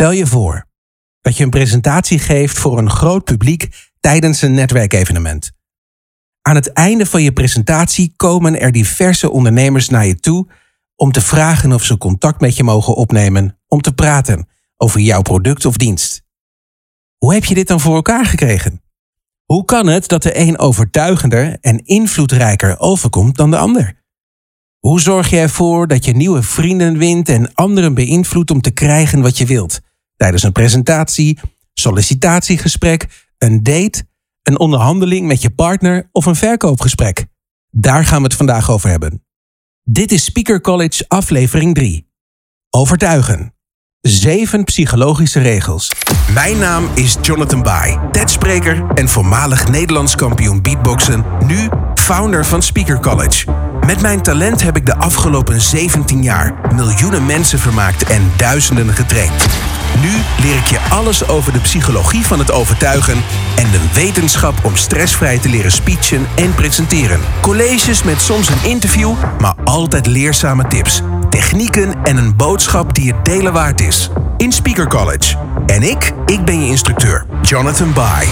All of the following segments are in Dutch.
Stel je voor dat je een presentatie geeft voor een groot publiek tijdens een netwerkevenement. Aan het einde van je presentatie komen er diverse ondernemers naar je toe om te vragen of ze contact met je mogen opnemen om te praten over jouw product of dienst. Hoe heb je dit dan voor elkaar gekregen? Hoe kan het dat de een overtuigender en invloedrijker overkomt dan de ander? Hoe zorg je ervoor dat je nieuwe vrienden wint en anderen beïnvloedt om te krijgen wat je wilt? Tijdens een presentatie, sollicitatiegesprek, een date, een onderhandeling met je partner of een verkoopgesprek. Daar gaan we het vandaag over hebben. Dit is Speaker College aflevering 3. Overtuigen. Zeven psychologische regels. Mijn naam is Jonathan Bai, TED-spreker en voormalig Nederlands kampioen beatboxen, nu founder van Speaker College. Met mijn talent heb ik de afgelopen 17 jaar miljoenen mensen vermaakt en duizenden getraind. Nu leer ik je alles over de psychologie van het overtuigen en de wetenschap om stressvrij te leren speechen en presenteren. Colleges met soms een interview, maar altijd leerzame tips, technieken en een boodschap die het delen waard is. In Speaker College. En ik, ik ben je instructeur, Jonathan Bai.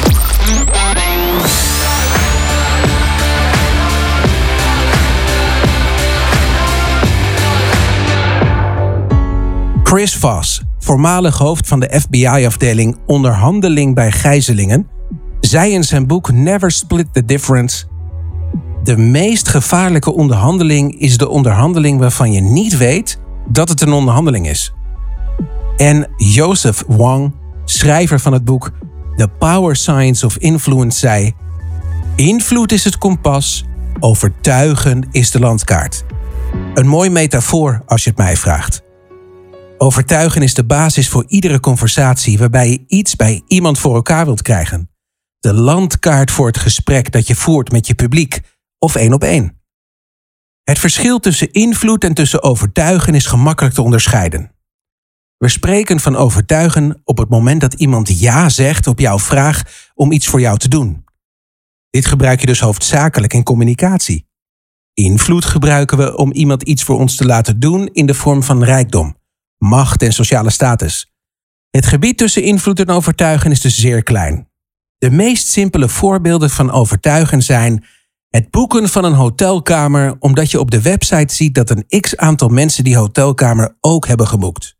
Chris Voss, voormalig hoofd van de FBI-afdeling onderhandeling bij gijzelingen, zei in zijn boek Never Split the Difference: De meest gevaarlijke onderhandeling is de onderhandeling waarvan je niet weet dat het een onderhandeling is. En Joseph Wang, schrijver van het boek The Power Science of Influence, zei: Invloed is het kompas, overtuigen is de landkaart. Een mooi metafoor als je het mij vraagt. Overtuigen is de basis voor iedere conversatie waarbij je iets bij iemand voor elkaar wilt krijgen. De landkaart voor het gesprek dat je voert met je publiek of één op één. Het verschil tussen invloed en tussen overtuigen is gemakkelijk te onderscheiden. We spreken van overtuigen op het moment dat iemand ja zegt op jouw vraag om iets voor jou te doen. Dit gebruik je dus hoofdzakelijk in communicatie. Invloed gebruiken we om iemand iets voor ons te laten doen in de vorm van rijkdom macht en sociale status. Het gebied tussen invloed en overtuigen is dus zeer klein. De meest simpele voorbeelden van overtuigen zijn het boeken van een hotelkamer omdat je op de website ziet dat een x aantal mensen die hotelkamer ook hebben geboekt.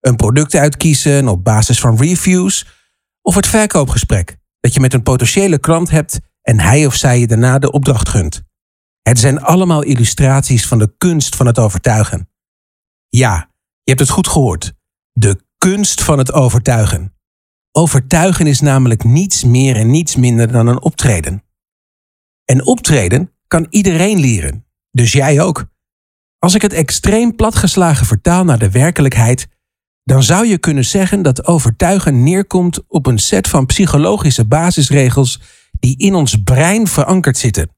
Een product uitkiezen op basis van reviews of het verkoopgesprek dat je met een potentiële klant hebt en hij of zij je daarna de opdracht gunt. Het zijn allemaal illustraties van de kunst van het overtuigen. Ja, je hebt het goed gehoord. De kunst van het overtuigen. Overtuigen is namelijk niets meer en niets minder dan een optreden. En optreden kan iedereen leren, dus jij ook. Als ik het extreem platgeslagen vertaal naar de werkelijkheid, dan zou je kunnen zeggen dat overtuigen neerkomt op een set van psychologische basisregels die in ons brein verankerd zitten.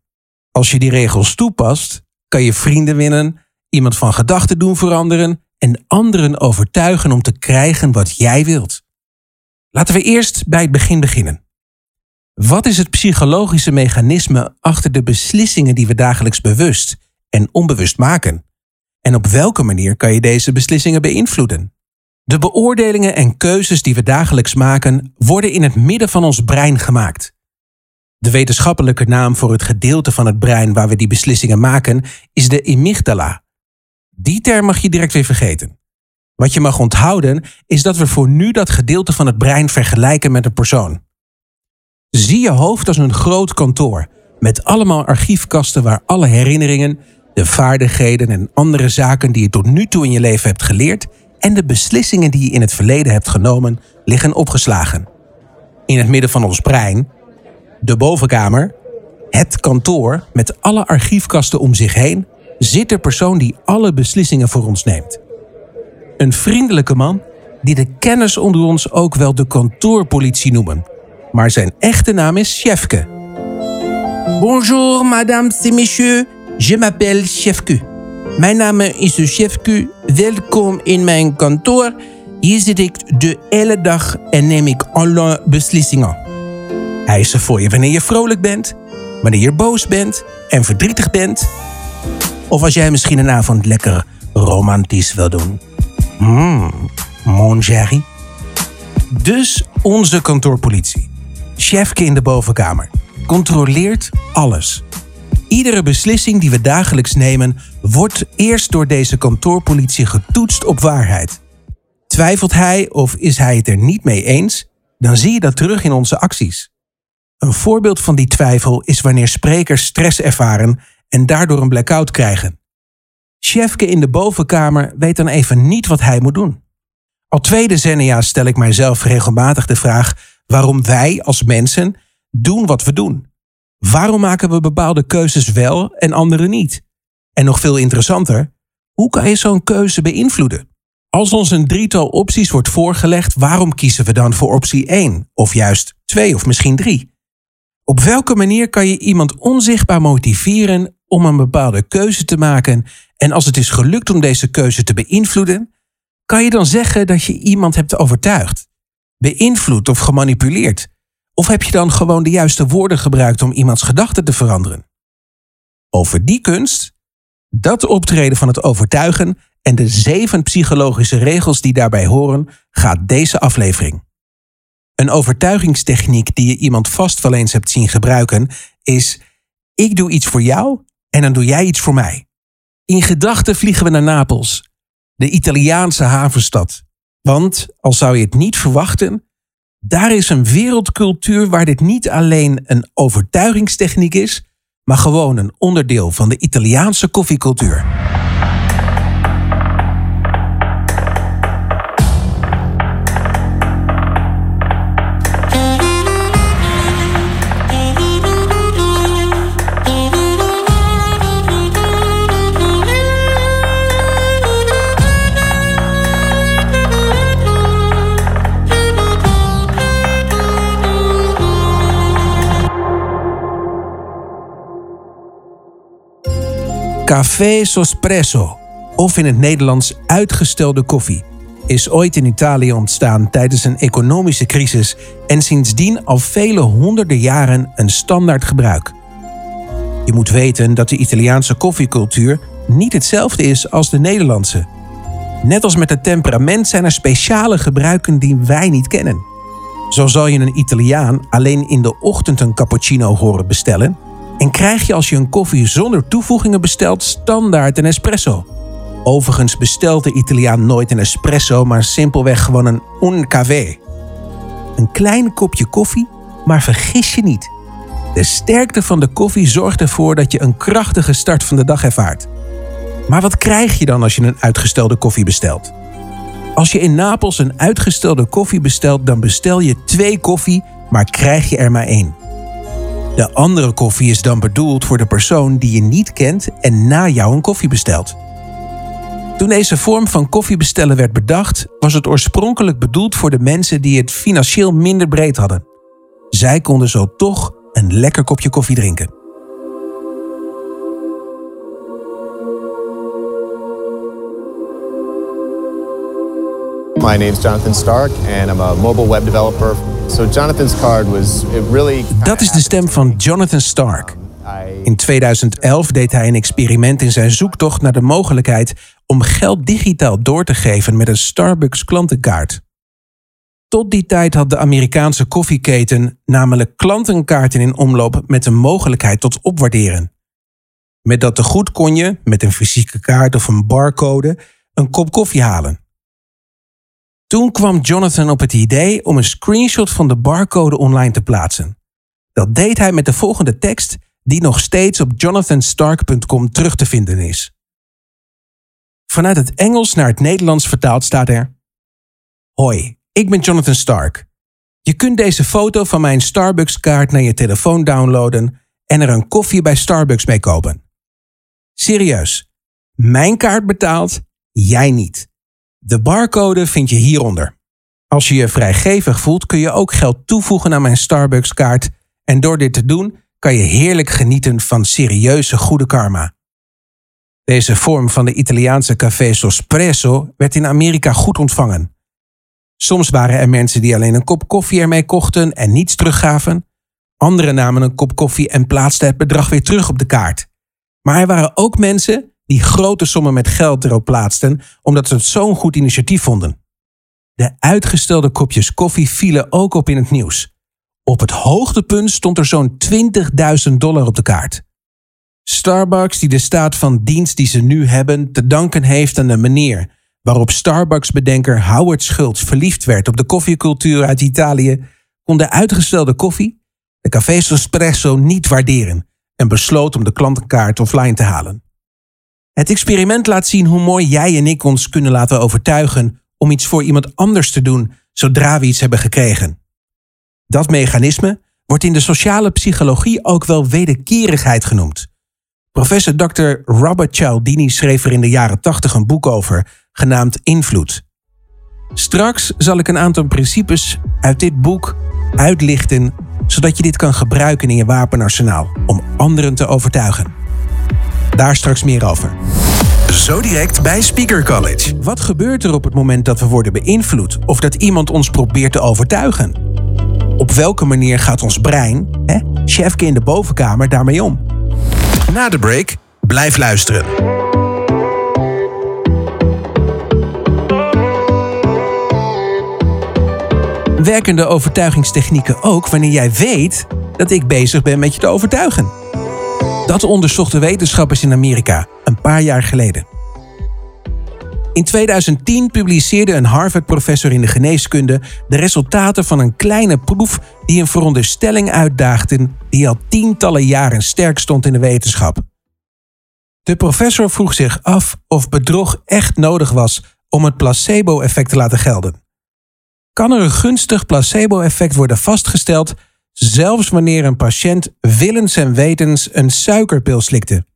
Als je die regels toepast, kan je vrienden winnen, iemand van gedachten doen veranderen en anderen overtuigen om te krijgen wat jij wilt. Laten we eerst bij het begin beginnen. Wat is het psychologische mechanisme achter de beslissingen die we dagelijks bewust en onbewust maken? En op welke manier kan je deze beslissingen beïnvloeden? De beoordelingen en keuzes die we dagelijks maken worden in het midden van ons brein gemaakt. De wetenschappelijke naam voor het gedeelte van het brein waar we die beslissingen maken is de amygdala. Die term mag je direct weer vergeten. Wat je mag onthouden is dat we voor nu dat gedeelte van het brein vergelijken met een persoon. Zie je hoofd als een groot kantoor met allemaal archiefkasten waar alle herinneringen, de vaardigheden en andere zaken die je tot nu toe in je leven hebt geleerd en de beslissingen die je in het verleden hebt genomen liggen opgeslagen. In het midden van ons brein, de bovenkamer, het kantoor met alle archiefkasten om zich heen zit de persoon die alle beslissingen voor ons neemt. Een vriendelijke man die de kennis onder ons ook wel de kantoorpolitie noemen. Maar zijn echte naam is Chefke. Bonjour, madame et messieurs. Je m'appelle Chefke. Mijn naam is Chefke. Welkom in mijn kantoor. Hier zit ik de hele dag en neem ik alle beslissingen. Hij is er voor je wanneer je vrolijk bent, wanneer je boos bent en verdrietig bent of als jij misschien een avond lekker romantisch wil doen. Mmm, mon Dus onze kantoorpolitie. Chefke in de bovenkamer. Controleert alles. Iedere beslissing die we dagelijks nemen, wordt eerst door deze kantoorpolitie getoetst op waarheid. Twijfelt hij of is hij het er niet mee eens, dan zie je dat terug in onze acties. Een voorbeeld van die twijfel is wanneer sprekers stress ervaren en daardoor een blackout krijgen. Chefke in de bovenkamer weet dan even niet wat hij moet doen. Al twee decennia stel ik mijzelf regelmatig de vraag waarom wij als mensen doen wat we doen. Waarom maken we bepaalde keuzes wel en andere niet? En nog veel interessanter, hoe kan je zo'n keuze beïnvloeden? Als ons een drietal opties wordt voorgelegd, waarom kiezen we dan voor optie 1 of juist 2 of misschien 3? Op welke manier kan je iemand onzichtbaar motiveren om een bepaalde keuze te maken en als het is gelukt om deze keuze te beïnvloeden, kan je dan zeggen dat je iemand hebt overtuigd, beïnvloed of gemanipuleerd? Of heb je dan gewoon de juiste woorden gebruikt om iemands gedachten te veranderen? Over die kunst, dat optreden van het overtuigen en de zeven psychologische regels die daarbij horen, gaat deze aflevering. Een overtuigingstechniek die je iemand vast wel eens hebt zien gebruiken is: ik doe iets voor jou en dan doe jij iets voor mij. In gedachten vliegen we naar Napels, de Italiaanse havenstad. Want, al zou je het niet verwachten, daar is een wereldcultuur waar dit niet alleen een overtuigingstechniek is, maar gewoon een onderdeel van de Italiaanse koffiecultuur. Café Sospresso, of in het Nederlands uitgestelde koffie, is ooit in Italië ontstaan tijdens een economische crisis en sindsdien al vele honderden jaren een standaard gebruik. Je moet weten dat de Italiaanse koffiecultuur niet hetzelfde is als de Nederlandse. Net als met het temperament zijn er speciale gebruiken die wij niet kennen. Zo zal je een Italiaan alleen in de ochtend een cappuccino horen bestellen en krijg je als je een koffie zonder toevoegingen bestelt standaard een espresso. Overigens bestelt de Italiaan nooit een espresso, maar simpelweg gewoon een un café. Een klein kopje koffie, maar vergis je niet. De sterkte van de koffie zorgt ervoor dat je een krachtige start van de dag ervaart. Maar wat krijg je dan als je een uitgestelde koffie bestelt? Als je in Napels een uitgestelde koffie bestelt, dan bestel je twee koffie, maar krijg je er maar één. De andere koffie is dan bedoeld voor de persoon die je niet kent en na jou een koffie bestelt. Toen deze vorm van koffie bestellen werd bedacht, was het oorspronkelijk bedoeld voor de mensen die het financieel minder breed hadden. Zij konden zo toch een lekker kopje koffie drinken. My name is Jonathan Stark and I'm a mobile web developer. So Jonathan's card was it really Dat is de stem van Jonathan Stark. In 2011 deed hij een experiment in zijn zoektocht naar de mogelijkheid om geld digitaal door te geven met een Starbucks klantenkaart. Tot die tijd had de Amerikaanse koffieketen namelijk klantenkaarten in omloop met een mogelijkheid tot opwaarderen. Met dat te goed kon je, met een fysieke kaart of een barcode, een kop koffie halen. Toen kwam Jonathan op het idee om een screenshot van de barcode online te plaatsen. Dat deed hij met de volgende tekst, die nog steeds op jonathanstark.com terug te vinden is. Vanuit het Engels naar het Nederlands vertaald staat er: Hoi, ik ben Jonathan Stark. Je kunt deze foto van mijn Starbucks-kaart naar je telefoon downloaden en er een koffie bij Starbucks mee kopen. Serieus, mijn kaart betaalt, jij niet. De barcode vind je hieronder. Als je je vrijgevig voelt, kun je ook geld toevoegen aan mijn Starbucks-kaart. En door dit te doen, kan je heerlijk genieten van serieuze goede karma. Deze vorm van de Italiaanse café Sospresso werd in Amerika goed ontvangen. Soms waren er mensen die alleen een kop koffie ermee kochten en niets teruggaven. Anderen namen een kop koffie en plaatsten het bedrag weer terug op de kaart. Maar er waren ook mensen die grote sommen met geld erop plaatsten omdat ze het zo'n goed initiatief vonden. De uitgestelde kopjes koffie vielen ook op in het nieuws. Op het hoogtepunt stond er zo'n 20.000 dollar op de kaart. Starbucks, die de staat van dienst die ze nu hebben te danken heeft aan de manier waarop Starbucks-bedenker Howard Schultz verliefd werd op de koffiecultuur uit Italië, kon de uitgestelde koffie, de café espresso, niet waarderen en besloot om de klantenkaart offline te halen. Het experiment laat zien hoe mooi jij en ik ons kunnen laten overtuigen om iets voor iemand anders te doen zodra we iets hebben gekregen. Dat mechanisme wordt in de sociale psychologie ook wel wederkerigheid genoemd. Professor Dr. Robert Cialdini schreef er in de jaren 80 een boek over, genaamd Invloed. Straks zal ik een aantal principes uit dit boek uitlichten, zodat je dit kan gebruiken in je wapenarsenaal om anderen te overtuigen. Daar straks meer over. Zo direct bij Speaker College. Wat gebeurt er op het moment dat we worden beïnvloed of dat iemand ons probeert te overtuigen? Op welke manier gaat ons brein, hè, chefke in de bovenkamer, daarmee om? Na de break, blijf luisteren. Werken de overtuigingstechnieken ook wanneer jij weet dat ik bezig ben met je te overtuigen? Dat onderzochten wetenschappers in Amerika een paar jaar geleden. In 2010 publiceerde een Harvard-professor in de geneeskunde de resultaten van een kleine proef die een veronderstelling uitdaagde die al tientallen jaren sterk stond in de wetenschap. De professor vroeg zich af of bedrog echt nodig was om het placebo-effect te laten gelden. Kan er een gunstig placebo-effect worden vastgesteld zelfs wanneer een patiënt willens en wetens een suikerpil slikte?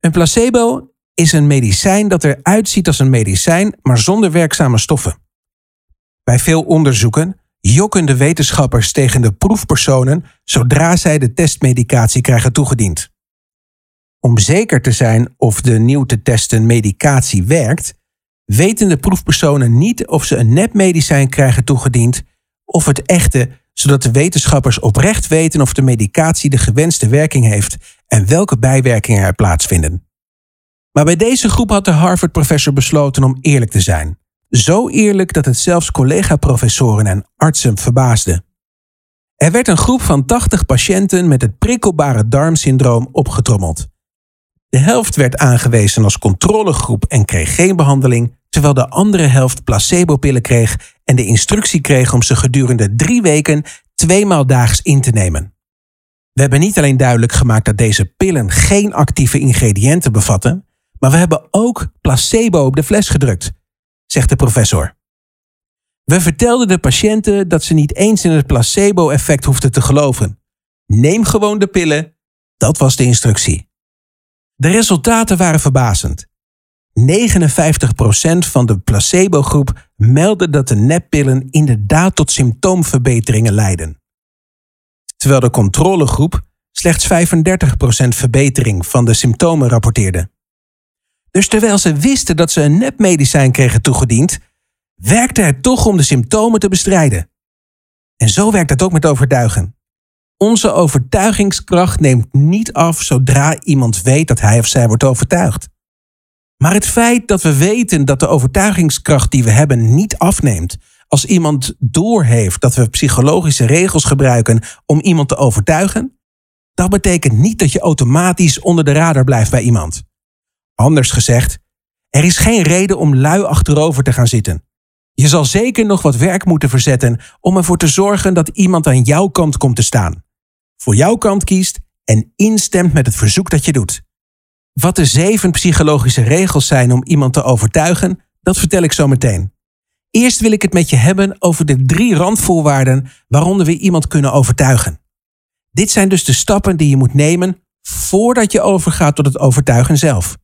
Een placebo is een medicijn dat eruit ziet als een medicijn, maar zonder werkzame stoffen. Bij veel onderzoeken jokken de wetenschappers tegen de proefpersonen zodra zij de testmedicatie krijgen toegediend. Om zeker te zijn of de nieuw te testen medicatie werkt, weten de proefpersonen niet of ze een nepmedicijn krijgen toegediend of het echte, zodat de wetenschappers oprecht weten of de medicatie de gewenste werking heeft en welke bijwerkingen er plaatsvinden. Maar bij deze groep had de Harvard-professor besloten om eerlijk te zijn. Zo eerlijk dat het zelfs collega-professoren en artsen verbaasde. Er werd een groep van 80 patiënten met het prikkelbare darmsyndroom opgetrommeld. De helft werd aangewezen als controlegroep en kreeg geen behandeling, terwijl de andere helft placebo-pillen kreeg en de instructie kreeg om ze gedurende drie weken tweemaal daags in te nemen. We hebben niet alleen duidelijk gemaakt dat deze pillen geen actieve ingrediënten bevatten, maar we hebben ook placebo op de fles gedrukt, zegt de professor. We vertelden de patiënten dat ze niet eens in het placebo-effect hoefden te geloven. Neem gewoon de pillen, dat was de instructie. De resultaten waren verbazend. 59% van de placebo-groep meldde dat de neppillen inderdaad tot symptoomverbeteringen leiden. Terwijl de controlegroep slechts 35% verbetering van de symptomen rapporteerde. Dus terwijl ze wisten dat ze een nepmedicijn kregen toegediend, werkte het toch om de symptomen te bestrijden. En zo werkt het ook met overtuigen. Onze overtuigingskracht neemt niet af zodra iemand weet dat hij of zij wordt overtuigd. Maar het feit dat we weten dat de overtuigingskracht die we hebben niet afneemt als iemand doorheeft dat we psychologische regels gebruiken om iemand te overtuigen, dat betekent niet dat je automatisch onder de radar blijft bij iemand. Anders gezegd, er is geen reden om lui achterover te gaan zitten. Je zal zeker nog wat werk moeten verzetten om ervoor te zorgen dat iemand aan jouw kant komt te staan. Voor jouw kant kiest en instemt met het verzoek dat je doet. Wat de zeven psychologische regels zijn om iemand te overtuigen, dat vertel ik zo meteen. Eerst wil ik het met je hebben over de drie randvoorwaarden waaronder we iemand kunnen overtuigen. Dit zijn dus de stappen die je moet nemen voordat je overgaat tot het overtuigen zelf.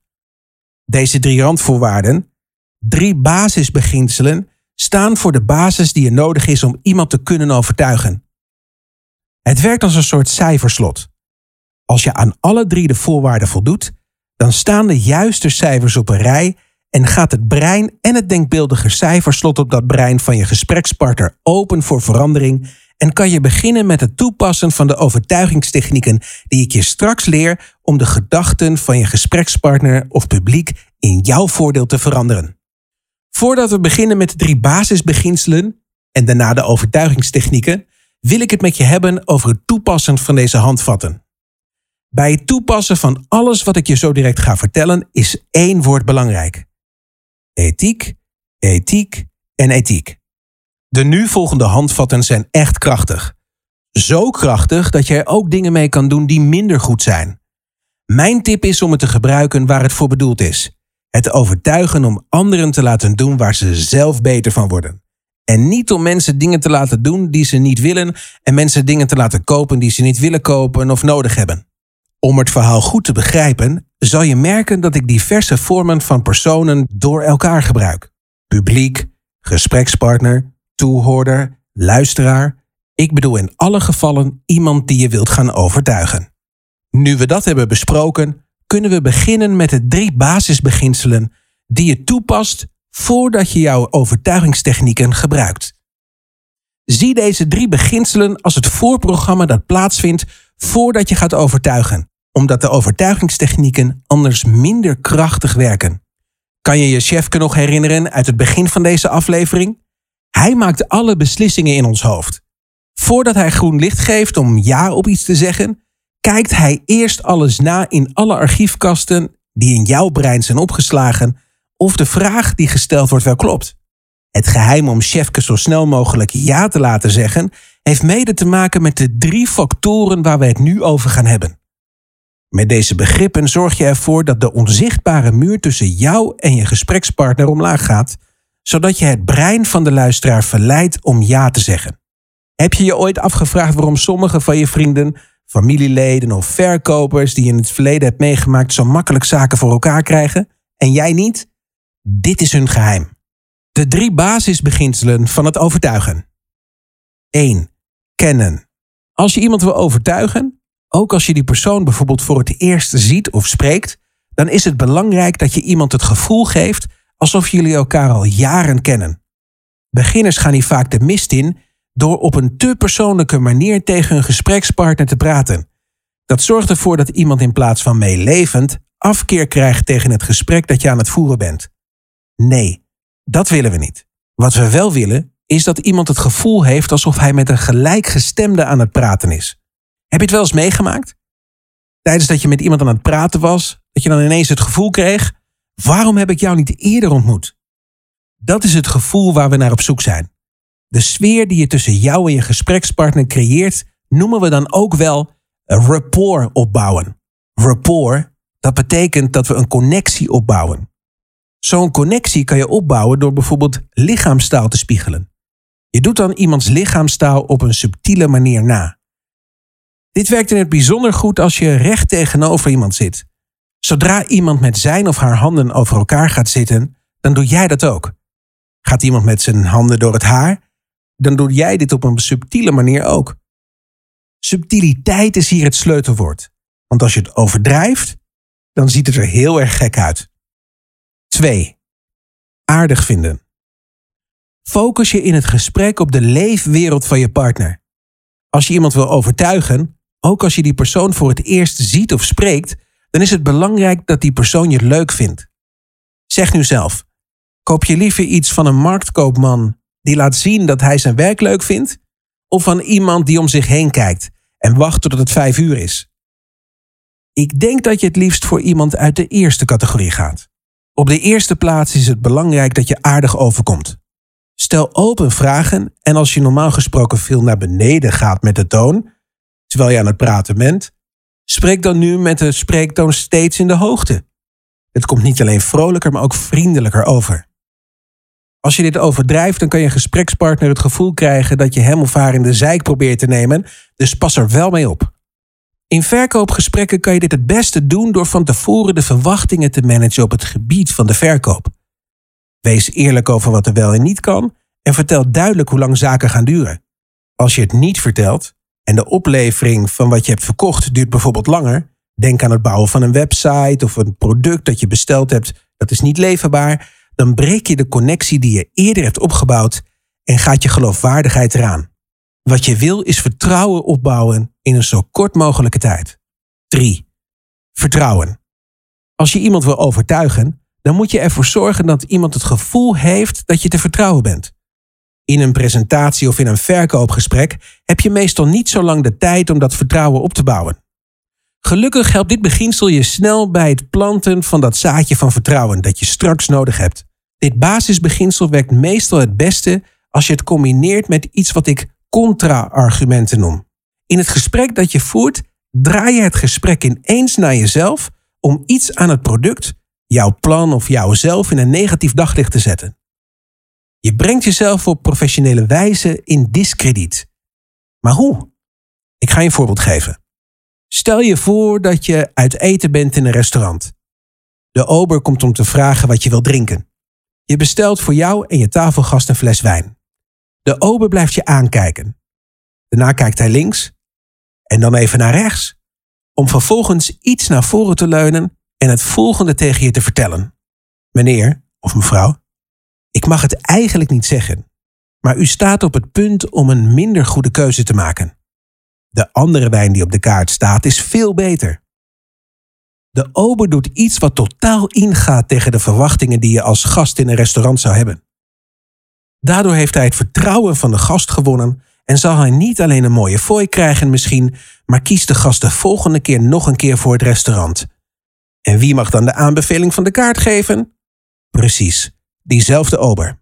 Deze drie randvoorwaarden, drie basisbeginselen, staan voor de basis die er nodig is om iemand te kunnen overtuigen. Het werkt als een soort cijferslot. Als je aan alle drie de voorwaarden voldoet, dan staan de juiste cijfers op een rij en gaat het brein en het denkbeeldige cijferslot op dat brein van je gesprekspartner open voor verandering en kan je beginnen met het toepassen van de overtuigingstechnieken die ik je straks leer om de gedachten van je gesprekspartner of publiek in jouw voordeel te veranderen. Voordat we beginnen met de drie basisbeginselen en daarna de overtuigingstechnieken, wil ik het met je hebben over het toepassen van deze handvatten. Bij het toepassen van alles wat ik je zo direct ga vertellen is één woord belangrijk. Ethiek, ethiek en ethiek. De nu volgende handvatten zijn echt krachtig. Zo krachtig dat je er ook dingen mee kan doen die minder goed zijn. Mijn tip is om het te gebruiken waar het voor bedoeld is. Het overtuigen om anderen te laten doen waar ze zelf beter van worden. En niet om mensen dingen te laten doen die ze niet willen en mensen dingen te laten kopen die ze niet willen kopen of nodig hebben. Om het verhaal goed te begrijpen, zal je merken dat ik diverse vormen van personen door elkaar gebruik. Publiek, gesprekspartner, toehoorder, luisteraar. Ik bedoel in alle gevallen iemand die je wilt gaan overtuigen. Nu we dat hebben besproken, kunnen we beginnen met de drie basisbeginselen die je toepast voordat je jouw overtuigingstechnieken gebruikt. Zie deze drie beginselen als het voorprogramma dat plaatsvindt voordat je gaat overtuigen, omdat de overtuigingstechnieken anders minder krachtig werken. Kan je je chefke nog herinneren uit het begin van deze aflevering? Hij maakt alle beslissingen in ons hoofd. Voordat hij groen licht geeft om ja op iets te zeggen, kijkt hij eerst alles na in alle archiefkasten die in jouw brein zijn opgeslagen of de vraag die gesteld wordt wel klopt. Het geheim om Chefke zo snel mogelijk ja te laten zeggen, heeft mede te maken met de drie factoren waar we het nu over gaan hebben. Met deze begrippen zorg je ervoor dat de onzichtbare muur tussen jou en je gesprekspartner omlaag gaat, zodat je het brein van de luisteraar verleidt om ja te zeggen. Heb je je ooit afgevraagd waarom sommige van je vrienden, familieleden of verkopers die je in het verleden hebt meegemaakt zo makkelijk zaken voor elkaar krijgen en jij niet? Dit is hun geheim. De drie basisbeginselen van het overtuigen. 1. Kennen. Als je iemand wil overtuigen, ook als je die persoon bijvoorbeeld voor het eerst ziet of spreekt, dan is het belangrijk dat je iemand het gevoel geeft alsof jullie elkaar al jaren kennen. Beginners gaan hier vaak de mist in door op een te persoonlijke manier tegen hun gesprekspartner te praten. Dat zorgt ervoor dat iemand in plaats van meelevend afkeer krijgt tegen het gesprek dat je aan het voeren bent. Nee, dat willen we niet. Wat we wel willen, is dat iemand het gevoel heeft alsof hij met een gelijkgestemde aan het praten is. Heb je het wel eens meegemaakt? Tijdens dat je met iemand aan het praten was, dat je dan ineens het gevoel kreeg: waarom heb ik jou niet eerder ontmoet? Dat is het gevoel waar we naar op zoek zijn. De sfeer die je tussen jou en je gesprekspartner creëert, noemen we dan ook wel rapport opbouwen. Rapport, dat betekent dat we een connectie opbouwen. Zo'n connectie kan je opbouwen door bijvoorbeeld lichaamstaal te spiegelen. Je doet dan iemands lichaamstaal op een subtiele manier na. Dit werkt in het bijzonder goed als je recht tegenover iemand zit. Zodra iemand met zijn of haar handen over elkaar gaat zitten, dan doe jij dat ook. Gaat iemand met zijn handen door het haar, dan doe jij dit op een subtiele manier ook. Subtiliteit is hier het sleutelwoord. Want als je het overdrijft, dan ziet het er heel erg gek uit. 2. Aardig vinden. Focus je in het gesprek op de leefwereld van je partner. Als je iemand wil overtuigen, ook als je die persoon voor het eerst ziet of spreekt, dan is het belangrijk dat die persoon je leuk vindt. Zeg nu zelf: koop je liever iets van een marktkoopman die laat zien dat hij zijn werk leuk vindt, of van iemand die om zich heen kijkt en wacht tot het vijf uur is? Ik denk dat je het liefst voor iemand uit de eerste categorie gaat. Op de eerste plaats is het belangrijk dat je aardig overkomt. Stel open vragen en als je normaal gesproken veel naar beneden gaat met de toon, terwijl je aan het praten bent, spreek dan nu met de spreektoon steeds in de hoogte. Het komt niet alleen vrolijker, maar ook vriendelijker over. Als je dit overdrijft, dan kan je gesprekspartner het gevoel krijgen dat je hem of haar in de zijk probeert te nemen, dus pas er wel mee op. In verkoopgesprekken kan je dit het beste doen door van tevoren de verwachtingen te managen op het gebied van de verkoop. Wees eerlijk over wat er wel en niet kan en vertel duidelijk hoe lang zaken gaan duren. Als je het niet vertelt en de oplevering van wat je hebt verkocht duurt bijvoorbeeld langer, denk aan het bouwen van een website of een product dat je besteld hebt dat is niet leverbaar, dan breek je de connectie die je eerder hebt opgebouwd en gaat je geloofwaardigheid eraan. Wat je wil is vertrouwen opbouwen in een zo kort mogelijke tijd. 3. Vertrouwen. Als je iemand wil overtuigen, dan moet je ervoor zorgen dat iemand het gevoel heeft dat je te vertrouwen bent. In een presentatie of in een verkoopgesprek heb je meestal niet zo lang de tijd om dat vertrouwen op te bouwen. Gelukkig helpt dit beginsel je snel bij het planten van dat zaadje van vertrouwen dat je straks nodig hebt. Dit basisbeginsel werkt meestal het beste als je het combineert met iets wat ik contra-argumenten noem. In het gesprek dat je voert, draai je het gesprek ineens naar jezelf om iets aan het product, jouw plan of jouzelf in een negatief daglicht te zetten. Je brengt jezelf op professionele wijze in diskrediet. Maar hoe? Ik ga je een voorbeeld geven. Stel je voor dat je uit eten bent in een restaurant. De ober komt om te vragen wat je wilt drinken. Je bestelt voor jou en je tafelgast een fles wijn. De ober blijft je aankijken. Daarna kijkt hij links en dan even naar rechts, om vervolgens iets naar voren te leunen en het volgende tegen je te vertellen. Meneer of mevrouw, ik mag het eigenlijk niet zeggen, maar u staat op het punt om een minder goede keuze te maken. De andere wijn die op de kaart staat is veel beter. De ober doet iets wat totaal ingaat tegen de verwachtingen die je als gast in een restaurant zou hebben. Daardoor heeft hij het vertrouwen van de gast gewonnen en zal hij niet alleen een mooie fooi krijgen misschien, maar kiest de gast de volgende keer nog een keer voor het restaurant. En wie mag dan de aanbeveling van de kaart geven? Precies, diezelfde ober.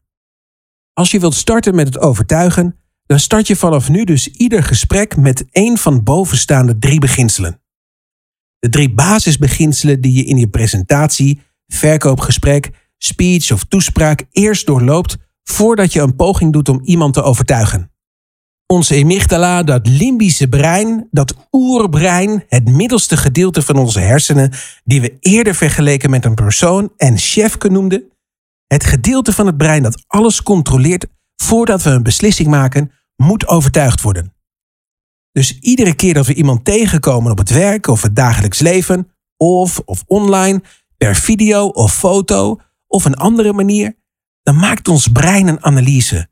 Als je wilt starten met het overtuigen, dan start je vanaf nu dus ieder gesprek met één van bovenstaande drie beginselen. De drie basisbeginselen die je in je presentatie, verkoopgesprek, speech of toespraak eerst doorloopt voordat je een poging doet om iemand te overtuigen. Onze amygdala, dat limbische brein, dat oerbrein, het middelste gedeelte van onze hersenen, die we eerder vergeleken met een persoon en chefke noemden, het gedeelte van het brein dat alles controleert voordat we een beslissing maken, moet overtuigd worden. Dus iedere keer dat we iemand tegenkomen op het werk of het dagelijks leven, of of online, per video of foto of een andere manier, dan maakt ons brein een analyse.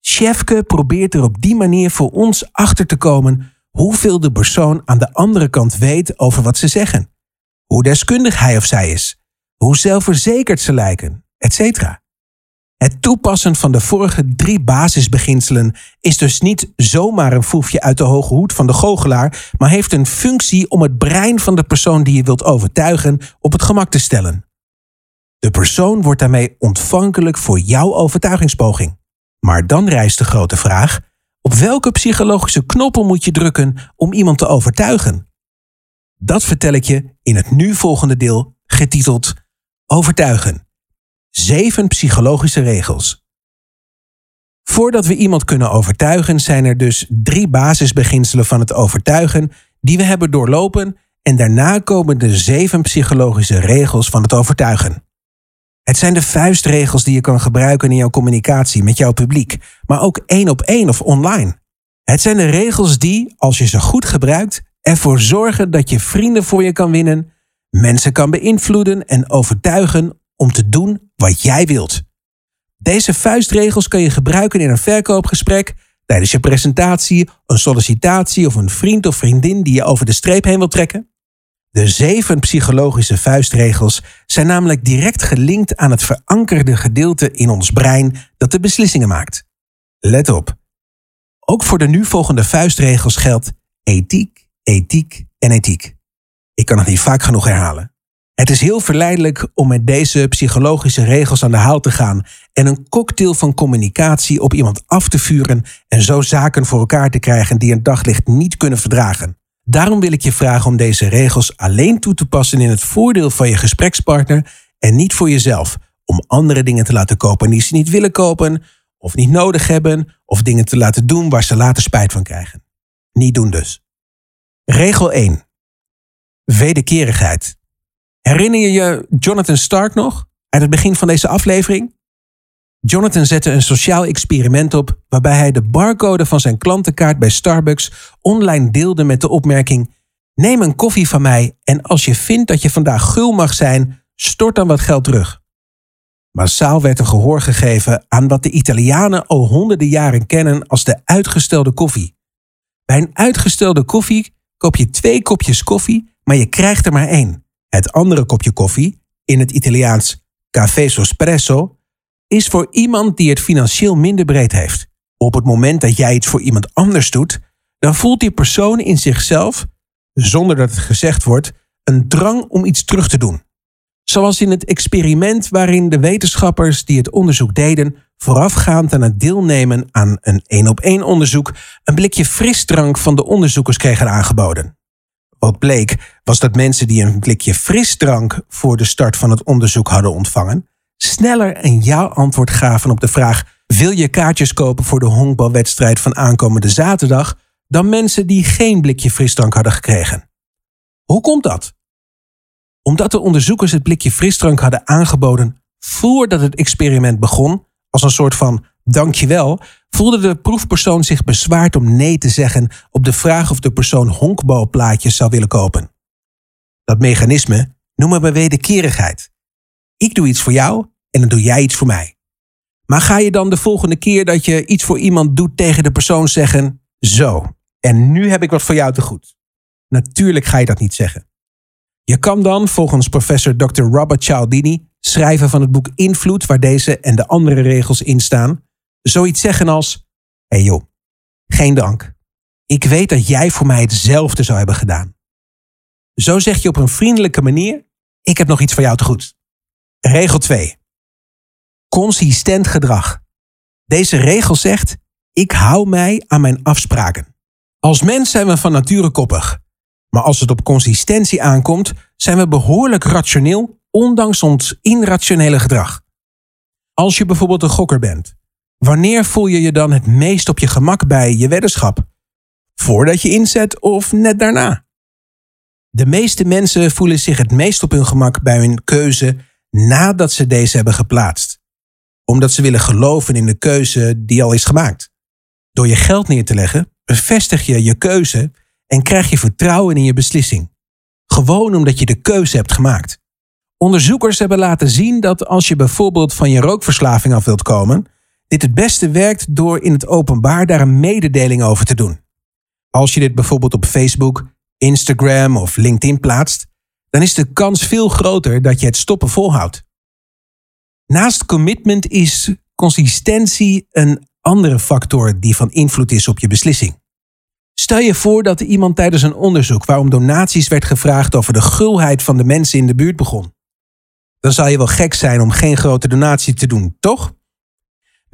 Chefke probeert er op die manier voor ons achter te komen hoeveel de persoon aan de andere kant weet over wat ze zeggen, hoe deskundig hij of zij is, hoe zelfverzekerd ze lijken, etc. Het toepassen van de vorige drie basisbeginselen is dus niet zomaar een foefje uit de hoge hoed van de goochelaar, maar heeft een functie om het brein van de persoon die je wilt overtuigen op het gemak te stellen. De persoon wordt daarmee ontvankelijk voor jouw overtuigingspoging. Maar dan rijst de grote vraag: op welke psychologische knoppen moet je drukken om iemand te overtuigen? Dat vertel ik je in het nu volgende deel, getiteld Overtuigen. Zeven psychologische regels. Voordat we iemand kunnen overtuigen, zijn er dus drie basisbeginselen van het overtuigen die we hebben doorlopen en daarna komen de zeven psychologische regels van het overtuigen. Het zijn de vuistregels die je kan gebruiken in jouw communicatie met jouw publiek, maar ook één op één of online. Het zijn de regels die, als je ze goed gebruikt, ervoor zorgen dat je vrienden voor je kan winnen, mensen kan beïnvloeden en overtuigen om te doen wat jij wilt. Deze vuistregels kan je gebruiken in een verkoopgesprek, tijdens je presentatie, een sollicitatie of een vriend of vriendin die je over de streep heen wil trekken. De zeven psychologische vuistregels zijn namelijk direct gelinkt aan het verankerde gedeelte in ons brein dat de beslissingen maakt. Let op. Ook voor de nu volgende vuistregels geldt ethiek, ethiek en ethiek. Ik kan het niet vaak genoeg herhalen. Het is heel verleidelijk om met deze psychologische regels aan de haal te gaan en een cocktail van communicatie op iemand af te vuren en zo zaken voor elkaar te krijgen die een daglicht niet kunnen verdragen. Daarom wil ik je vragen om deze regels alleen toe te passen in het voordeel van je gesprekspartner en niet voor jezelf, om andere dingen te laten kopen die ze niet willen kopen of niet nodig hebben, of dingen te laten doen waar ze later spijt van krijgen. Niet doen dus. Regel 1. Wederkerigheid. Herinner je je Jonathan Stark nog uit het begin van deze aflevering? Jonathan zette een sociaal experiment op waarbij hij de barcode van zijn klantenkaart bij Starbucks online deelde met de opmerking: Neem een koffie van mij en als je vindt dat je vandaag gul mag zijn, stort dan wat geld terug. Massaal werd er gehoor gegeven aan wat de Italianen al honderden jaren kennen als de uitgestelde koffie. Bij een uitgestelde koffie koop je twee kopjes koffie, maar je krijgt er maar één. Het andere kopje koffie, in het Italiaans café espresso, is voor iemand die het financieel minder breed heeft. Op het moment dat jij iets voor iemand anders doet, dan voelt die persoon in zichzelf, zonder dat het gezegd wordt, een drang om iets terug te doen. Zoals in het experiment waarin de wetenschappers die het onderzoek deden, voorafgaand aan het deelnemen aan een één op één onderzoek, een blikje frisdrank van de onderzoekers kregen aangeboden. Wat bleek was dat mensen die een blikje frisdrank voor de start van het onderzoek hadden ontvangen, sneller een ja-antwoord gaven op de vraag: wil je kaartjes kopen voor de honkbalwedstrijd van aankomende zaterdag? dan mensen die geen blikje frisdrank hadden gekregen. Hoe komt dat? Omdat de onderzoekers het blikje frisdrank hadden aangeboden voordat het experiment begon, als een soort van dankjewel, voelde de proefpersoon zich bezwaard om nee te zeggen op de vraag of de persoon honkbalplaatjes zou willen kopen. Dat mechanisme noemen we wederkerigheid. Ik doe iets voor jou en dan doe jij iets voor mij. Maar ga je dan de volgende keer dat je iets voor iemand doet tegen de persoon zeggen: Zo, en nu heb ik wat voor jou te goed? Natuurlijk ga je dat niet zeggen. Je kan dan, volgens professor Dr. Robert Cialdini, schrijver van het boek Invloed, waar deze en de andere regels in staan, zoiets zeggen als: Hé hey joh, geen dank. Ik weet dat jij voor mij hetzelfde zou hebben gedaan. Zo zeg je op een vriendelijke manier: Ik heb nog iets voor jou te goed. Regel 2. Consistent gedrag. Deze regel zegt: Ik hou mij aan mijn afspraken. Als mens zijn we van nature koppig. Maar als het op consistentie aankomt, zijn we behoorlijk rationeel, ondanks ons irrationele gedrag. Als je bijvoorbeeld een gokker bent, wanneer voel je je dan het meest op je gemak bij je weddenschap? Voordat je inzet of net daarna? De meeste mensen voelen zich het meest op hun gemak bij hun keuze nadat ze deze hebben geplaatst. Omdat ze willen geloven in de keuze die al is gemaakt. Door je geld neer te leggen, bevestig je je keuze en krijg je vertrouwen in je beslissing. Gewoon omdat je de keuze hebt gemaakt. Onderzoekers hebben laten zien dat als je bijvoorbeeld van je rookverslaving af wilt komen, dit het beste werkt door in het openbaar daar een mededeling over te doen. Als je dit bijvoorbeeld op Facebook, Instagram of LinkedIn plaatst, dan is de kans veel groter dat je het stoppen volhoudt. Naast commitment is consistentie een andere factor die van invloed is op je beslissing. Stel je voor dat iemand tijdens een onderzoek waarom donaties werd gevraagd over de gulheid van de mensen in de buurt begon. Dan zou je wel gek zijn om geen grote donatie te doen, toch?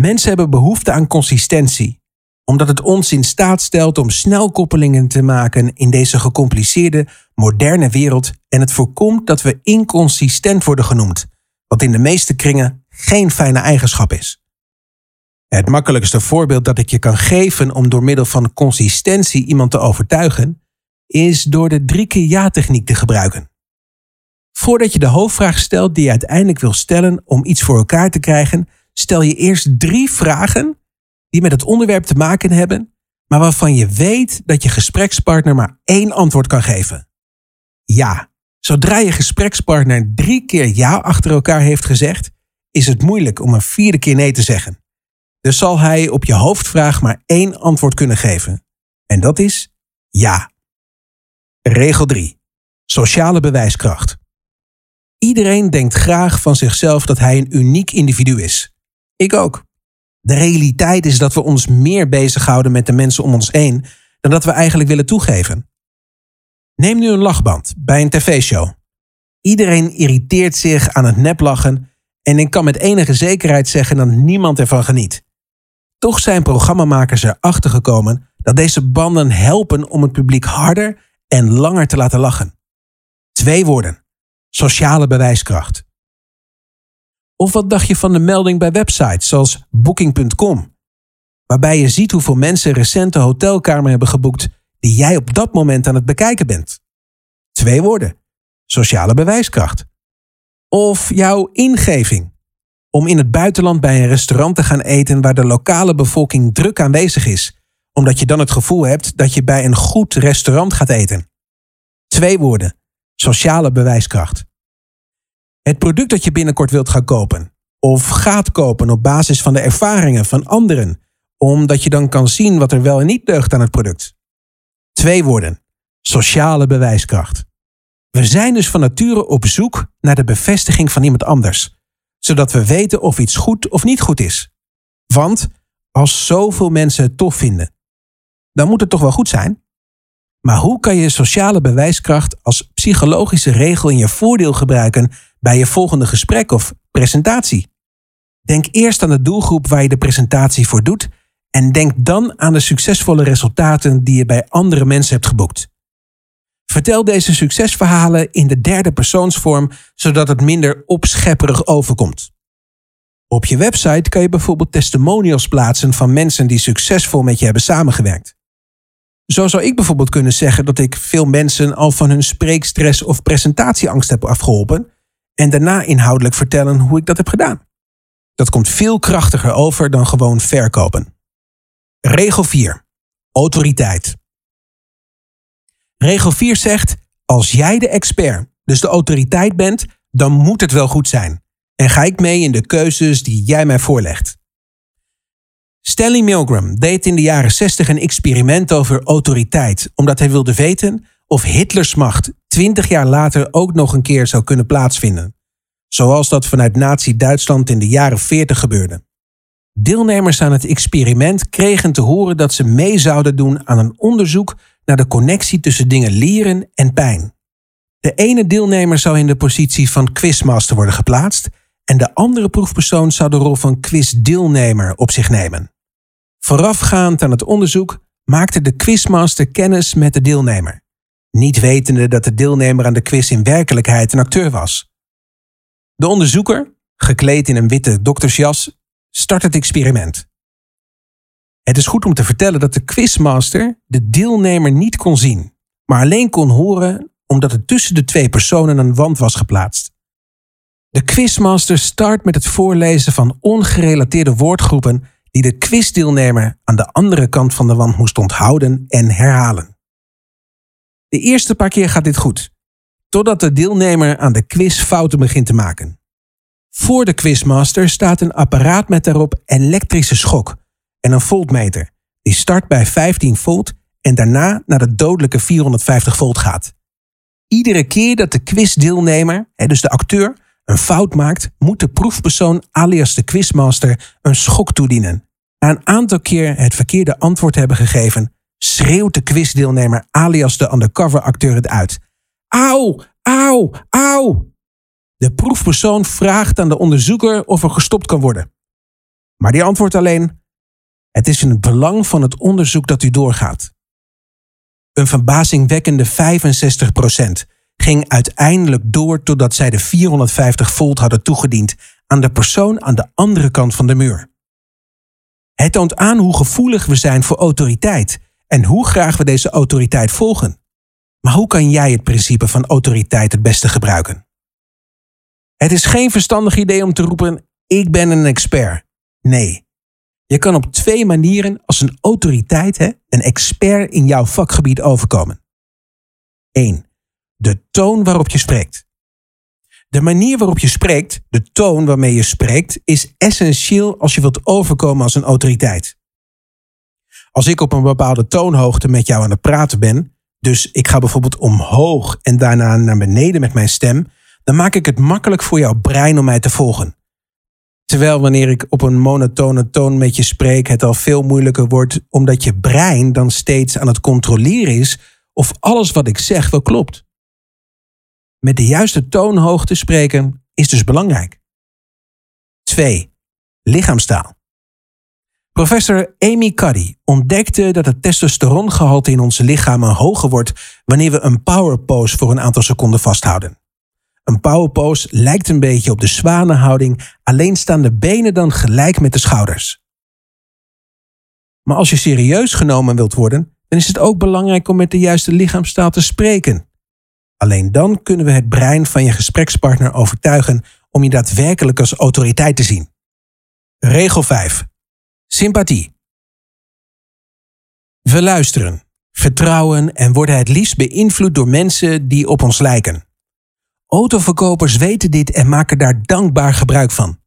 Mensen hebben behoefte aan consistentie, omdat het ons in staat stelt om snel koppelingen te maken in deze gecompliceerde, moderne wereld en het voorkomt dat we inconsistent worden genoemd, wat in de meeste kringen geen fijne eigenschap is. Het makkelijkste voorbeeld dat ik je kan geven om door middel van consistentie iemand te overtuigen, is door de drie keer ja-techniek te gebruiken. Voordat je de hoofdvraag stelt die je uiteindelijk wil stellen om iets voor elkaar te krijgen, stel je eerst drie vragen die met het onderwerp te maken hebben, maar waarvan je weet dat je gesprekspartner maar één antwoord kan geven. Ja. Zodra je gesprekspartner drie keer ja achter elkaar heeft gezegd, is het moeilijk om een vierde keer nee te zeggen. Dus zal hij op je hoofdvraag maar één antwoord kunnen geven. En dat is ja. Regel 3. Sociale bewijskracht. Iedereen denkt graag van zichzelf dat hij een uniek individu is. Ik ook. De realiteit is dat we ons meer bezighouden met de mensen om ons heen dan dat we eigenlijk willen toegeven. Neem nu een lachband bij een tv-show. Iedereen irriteert zich aan het neplachen en ik kan met enige zekerheid zeggen dat niemand ervan geniet. Toch zijn programmamakers erachter gekomen dat deze banden helpen om het publiek harder en langer te laten lachen. Twee woorden: sociale bewijskracht. Of wat dacht je van de melding bij websites zoals Booking.com, waarbij je ziet hoeveel mensen recente hotelkamer hebben geboekt die jij op dat moment aan het bekijken bent? Twee woorden: sociale bewijskracht. Of jouw ingeving om in het buitenland bij een restaurant te gaan eten waar de lokale bevolking druk aanwezig is, omdat je dan het gevoel hebt dat je bij een goed restaurant gaat eten. Twee woorden: sociale bewijskracht. Het product dat je binnenkort wilt gaan kopen, of gaat kopen op basis van de ervaringen van anderen, omdat je dan kan zien wat er wel en niet deugt aan het product. Twee woorden: sociale bewijskracht. We zijn dus van nature op zoek naar de bevestiging van iemand anders zodat we weten of iets goed of niet goed is. Want als zoveel mensen het tof vinden, dan moet het toch wel goed zijn? Maar hoe kan je sociale bewijskracht als psychologische regel in je voordeel gebruiken bij je volgende gesprek of presentatie? Denk eerst aan de doelgroep waar je de presentatie voor doet en denk dan aan de succesvolle resultaten die je bij andere mensen hebt geboekt. Vertel deze succesverhalen in de derde persoonsvorm, zodat het minder opschepperig overkomt. Op je website kan je bijvoorbeeld testimonials plaatsen van mensen die succesvol met je hebben samengewerkt. Zo zou ik bijvoorbeeld kunnen zeggen dat ik veel mensen al van hun spreekstress of presentatieangst heb afgeholpen en daarna inhoudelijk vertellen hoe ik dat heb gedaan. Dat komt veel krachtiger over dan gewoon verkopen. Regel 4. Autoriteit. Regel 4 zegt: Als jij de expert, dus de autoriteit bent, dan moet het wel goed zijn. En ga ik mee in de keuzes die jij mij voorlegt. Stanley Milgram deed in de jaren 60 een experiment over autoriteit, omdat hij wilde weten of Hitlers macht 20 jaar later ook nog een keer zou kunnen plaatsvinden. Zoals dat vanuit Nazi-Duitsland in de jaren 40 gebeurde. Deelnemers aan het experiment kregen te horen dat ze mee zouden doen aan een onderzoek naar de connectie tussen dingen leren en pijn. De ene deelnemer zou in de positie van quizmaster worden geplaatst en de andere proefpersoon zou de rol van quizdeelnemer op zich nemen. Voorafgaand aan het onderzoek maakte de quizmaster kennis met de deelnemer, niet wetende dat de deelnemer aan de quiz in werkelijkheid een acteur was. De onderzoeker, gekleed in een witte doktersjas, start het experiment. Het is goed om te vertellen dat de quizmaster de deelnemer niet kon zien, maar alleen kon horen omdat er tussen de twee personen een wand was geplaatst. De quizmaster start met het voorlezen van ongerelateerde woordgroepen die de quizdeelnemer aan de andere kant van de wand moest onthouden en herhalen. De eerste paar keer gaat dit goed, totdat de deelnemer aan de quiz fouten begint te maken. Voor de quizmaster staat een apparaat met daarop elektrische schok en een voltmeter, die start bij 15 volt en daarna naar de dodelijke 450 volt gaat. Iedere keer dat de quizdeelnemer, dus de acteur, een fout maakt, moet de proefpersoon alias de quizmaster een schok toedienen. Na een aantal keer het verkeerde antwoord hebben gegeven, schreeuwt de quizdeelnemer alias de undercover acteur het uit. Auw, auw, auw! De proefpersoon vraagt aan de onderzoeker of er gestopt kan worden. Maar die antwoordt alleen: Het is in het belang van het onderzoek dat u doorgaat. Een verbazingwekkende 65% ging uiteindelijk door totdat zij de 450 volt hadden toegediend aan de persoon aan de andere kant van de muur. Het toont aan hoe gevoelig we zijn voor autoriteit en hoe graag we deze autoriteit volgen. Maar hoe kan jij het principe van autoriteit het beste gebruiken? Het is geen verstandig idee om te roepen: ik ben een expert. Nee. Je kan op twee manieren als een autoriteit, hè, een expert in jouw vakgebied overkomen. 1 de toon waarop je spreekt. De manier waarop je spreekt, de toon waarmee je spreekt, is essentieel als je wilt overkomen als een autoriteit. Als ik op een bepaalde toonhoogte met jou aan het praten ben, dus ik ga bijvoorbeeld omhoog en daarna naar beneden met mijn stem, dan maak ik het makkelijk voor jouw brein om mij te volgen. Terwijl wanneer ik op een monotone toon met je spreek, het al veel moeilijker wordt, omdat je brein dan steeds aan het controleren is of alles wat ik zeg wel klopt. Met de juiste toonhoogte spreken is dus belangrijk. 2. Lichaamstaal. Professor Amy Cuddy ontdekte dat het testosterongehalte in onze lichamen hoger wordt wanneer we een power pose voor een aantal seconden vasthouden. Een power pose lijkt een beetje op de zwanenhouding, alleen staan de benen dan gelijk met de schouders. Maar als je serieus genomen wilt worden, dan is het ook belangrijk om met de juiste lichaamstaal te spreken. Alleen dan kunnen we het brein van je gesprekspartner overtuigen om je daadwerkelijk als autoriteit te zien. Regel 5. Sympathie. We luisteren, vertrouwen en worden het liefst beïnvloed door mensen die op ons lijken. Autoverkopers weten dit en maken daar dankbaar gebruik van.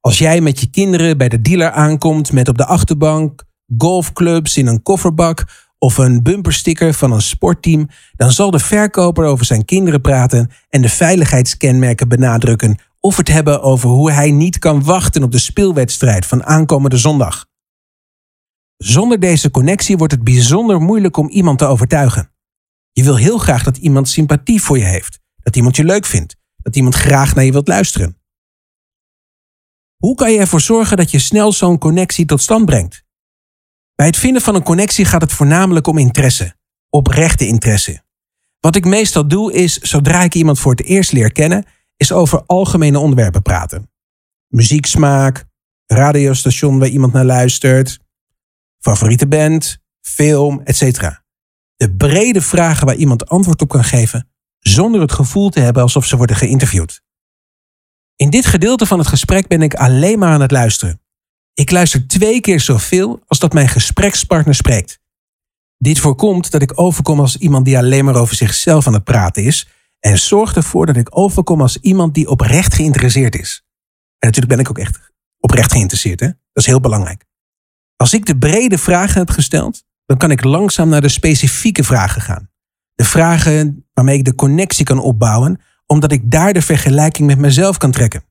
Als jij met je kinderen bij de dealer aankomt met op de achterbank golfclubs in een kofferbak of een bumpersticker van een sportteam, dan zal de verkoper over zijn kinderen praten en de veiligheidskenmerken benadrukken of het hebben over hoe hij niet kan wachten op de speelwedstrijd van aankomende zondag. Zonder deze connectie wordt het bijzonder moeilijk om iemand te overtuigen. Je wil heel graag dat iemand sympathie voor je heeft, dat iemand je leuk vindt, dat iemand graag naar je wilt luisteren. Hoe kan je ervoor zorgen dat je snel zo'n connectie tot stand brengt? Bij het vinden van een connectie gaat het voornamelijk om interesse, oprechte interesse. Wat ik meestal doe is, zodra ik iemand voor het eerst leer kennen, is over algemene onderwerpen praten. Muzieksmaak, radiostation waar iemand naar luistert, favoriete band, film, etc. De brede vragen waar iemand antwoord op kan geven, zonder het gevoel te hebben alsof ze worden geïnterviewd. In dit gedeelte van het gesprek ben ik alleen maar aan het luisteren. Ik luister twee keer zoveel als dat mijn gesprekspartner spreekt. Dit voorkomt dat ik overkom als iemand die alleen maar over zichzelf aan het praten is en zorgt ervoor dat ik overkom als iemand die oprecht geïnteresseerd is. En natuurlijk ben ik ook echt oprecht geïnteresseerd, hè? Dat is heel belangrijk. Als ik de brede vragen heb gesteld, dan kan ik langzaam naar de specifieke vragen gaan. De vragen waarmee ik de connectie kan opbouwen, omdat ik daar de vergelijking met mezelf kan trekken.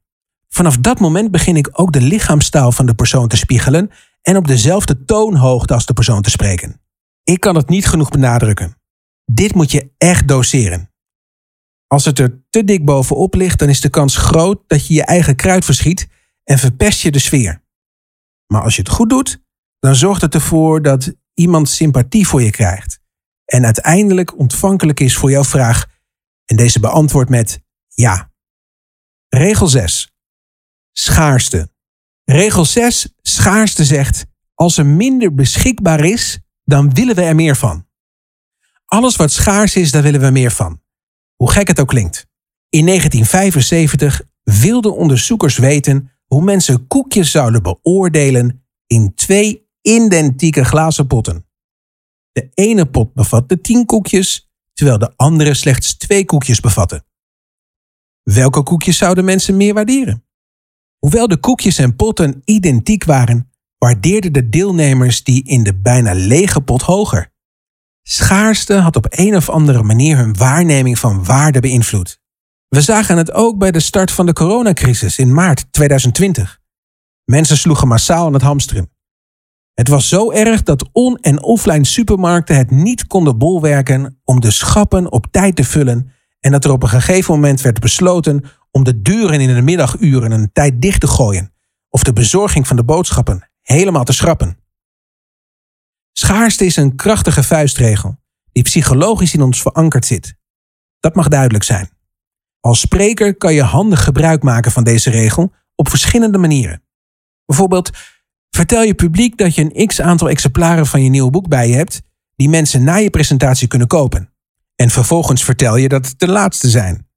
Vanaf dat moment begin ik ook de lichaamstaal van de persoon te spiegelen en op dezelfde toonhoogte als de persoon te spreken. Ik kan het niet genoeg benadrukken. Dit moet je echt doseren. Als het er te dik bovenop ligt, dan is de kans groot dat je je eigen kruid verschiet en verpest je de sfeer. Maar als je het goed doet, dan zorgt het ervoor dat iemand sympathie voor je krijgt en uiteindelijk ontvankelijk is voor jouw vraag en deze beantwoordt met ja. Regel 6. Schaarste. Regel 6, schaarste zegt: als er minder beschikbaar is, dan willen we er meer van. Alles wat schaars is, daar willen we meer van. Hoe gek het ook klinkt. In 1975 wilden onderzoekers weten hoe mensen koekjes zouden beoordelen in twee identieke glazen potten. De ene pot bevatte 10 koekjes, terwijl de andere slechts twee koekjes bevatte. Welke koekjes zouden mensen meer waarderen? Hoewel de koekjes en potten identiek waren, waardeerden de deelnemers die in de bijna lege pot hoger. Schaarste had op een of andere manier hun waarneming van waarde beïnvloed. We zagen het ook bij de start van de coronacrisis in maart 2020. Mensen sloegen massaal aan het hamsteren. Het was zo erg dat on- en offline supermarkten het niet konden bolwerken om de schappen op tijd te vullen en dat er op een gegeven moment werd besloten om de deuren in de middaguren een tijd dicht te gooien of de bezorging van de boodschappen helemaal te schrappen. Schaarste is een krachtige vuistregel die psychologisch in ons verankerd zit. Dat mag duidelijk zijn. Als spreker kan je handig gebruik maken van deze regel op verschillende manieren. Bijvoorbeeld, vertel je publiek dat je een x aantal exemplaren van je nieuwe boek bij je hebt, die mensen na je presentatie kunnen kopen. En vervolgens vertel je dat het de laatste zijn.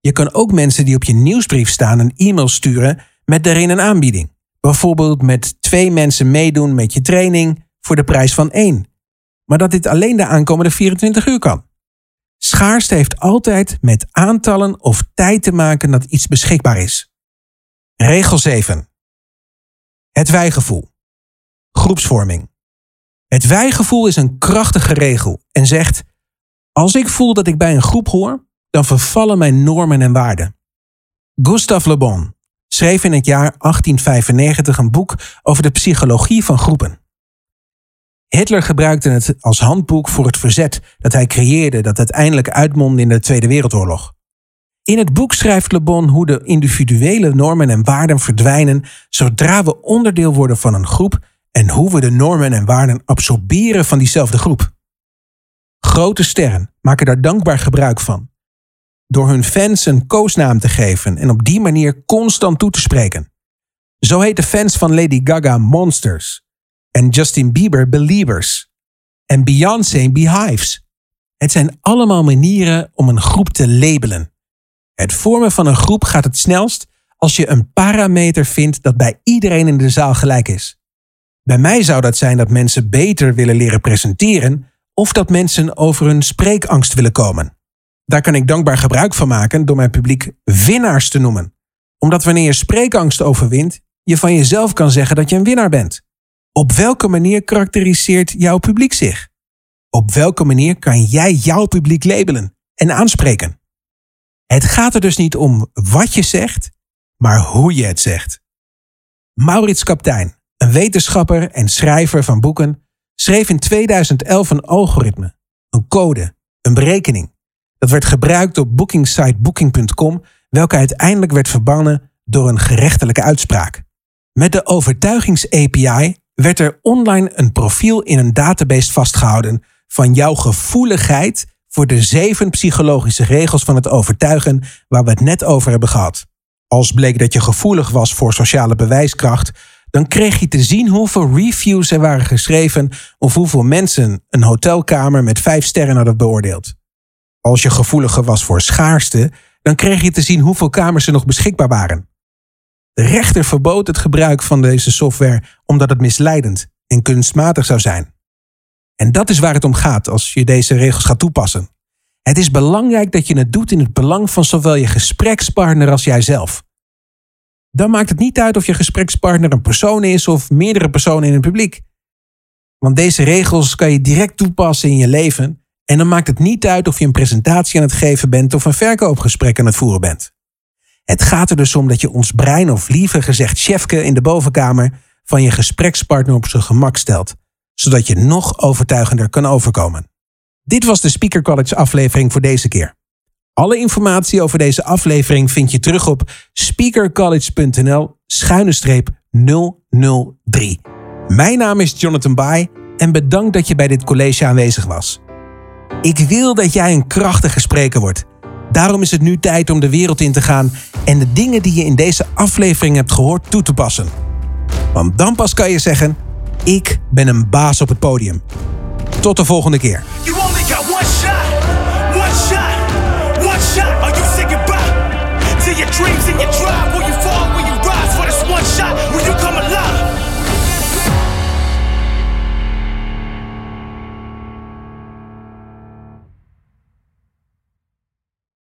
Je kan ook mensen die op je nieuwsbrief staan een e-mail sturen met daarin een aanbieding. Bijvoorbeeld met twee mensen meedoen met je training voor de prijs van één. Maar dat dit alleen de aankomende 24 uur kan. Schaarste heeft altijd met aantallen of tijd te maken dat iets beschikbaar is. Regel 7. Het wijgevoel. Groepsvorming. Het wijgevoel is een krachtige regel en zegt: Als ik voel dat ik bij een groep hoor, dan vervallen mijn normen en waarden. Gustave Le Bon schreef in het jaar 1895 een boek over de psychologie van groepen. Hitler gebruikte het als handboek voor het verzet dat hij creëerde dat uiteindelijk uitmondde in de Tweede Wereldoorlog. In het boek schrijft Le Bon hoe de individuele normen en waarden verdwijnen zodra we onderdeel worden van een groep en hoe we de normen en waarden absorberen van diezelfde groep. Grote sterren maken daar dankbaar gebruik van. Door hun fans een koosnaam te geven en op die manier constant toe te spreken. Zo heet de fans van Lady Gaga Monsters en Justin Bieber Believers en Beyoncé Beehives. Het zijn allemaal manieren om een groep te labelen. Het vormen van een groep gaat het snelst als je een parameter vindt dat bij iedereen in de zaal gelijk is. Bij mij zou dat zijn dat mensen beter willen leren presenteren of dat mensen over hun spreekangst willen komen. Daar kan ik dankbaar gebruik van maken door mijn publiek winnaars te noemen. Omdat wanneer je spreekangst overwint, je van jezelf kan zeggen dat je een winnaar bent. Op welke manier karakteriseert jouw publiek zich? Op welke manier kan jij jouw publiek labelen en aanspreken? Het gaat er dus niet om wat je zegt, maar hoe je het zegt. Maurits Kaptein, een wetenschapper en schrijver van boeken, schreef in 2011 een algoritme, een code, een berekening. Dat werd gebruikt op bookingsite booking.com, welke uiteindelijk werd verbannen door een gerechtelijke uitspraak. Met de overtuigings-API werd er online een profiel in een database vastgehouden van jouw gevoeligheid voor de zeven psychologische regels van het overtuigen waar we het net over hebben gehad. Als bleek dat je gevoelig was voor sociale bewijskracht, dan kreeg je te zien hoeveel reviews er waren geschreven of hoeveel mensen een hotelkamer met vijf sterren hadden beoordeeld. Als je gevoeliger was voor schaarste, dan kreeg je te zien hoeveel kamers er nog beschikbaar waren. De rechter verbood het gebruik van deze software omdat het misleidend en kunstmatig zou zijn. En dat is waar het om gaat als je deze regels gaat toepassen. Het is belangrijk dat je het doet in het belang van zowel je gesprekspartner als jijzelf. Dan maakt het niet uit of je gesprekspartner een persoon is of meerdere personen in het publiek. Want deze regels kan je direct toepassen in je leven en dan maakt het niet uit of je een presentatie aan het geven bent of een verkoopgesprek aan het voeren bent. Het gaat er dus om dat je ons brein, of liever gezegd chefke in de bovenkamer, van je gesprekspartner op zijn gemak stelt, zodat je nog overtuigender kan overkomen. Dit was de Speaker College aflevering voor deze keer. Alle informatie over deze aflevering vind je terug op speakercollege.nl schuine streep 003. Mijn naam is Jonathan Bai en bedankt dat je bij dit college aanwezig was. Ik wil dat jij een krachtige spreker wordt. Daarom is het nu tijd om de wereld in te gaan en de dingen die je in deze aflevering hebt gehoord toe te passen. Want dan pas kan je zeggen: Ik ben een baas op het podium. Tot de volgende keer.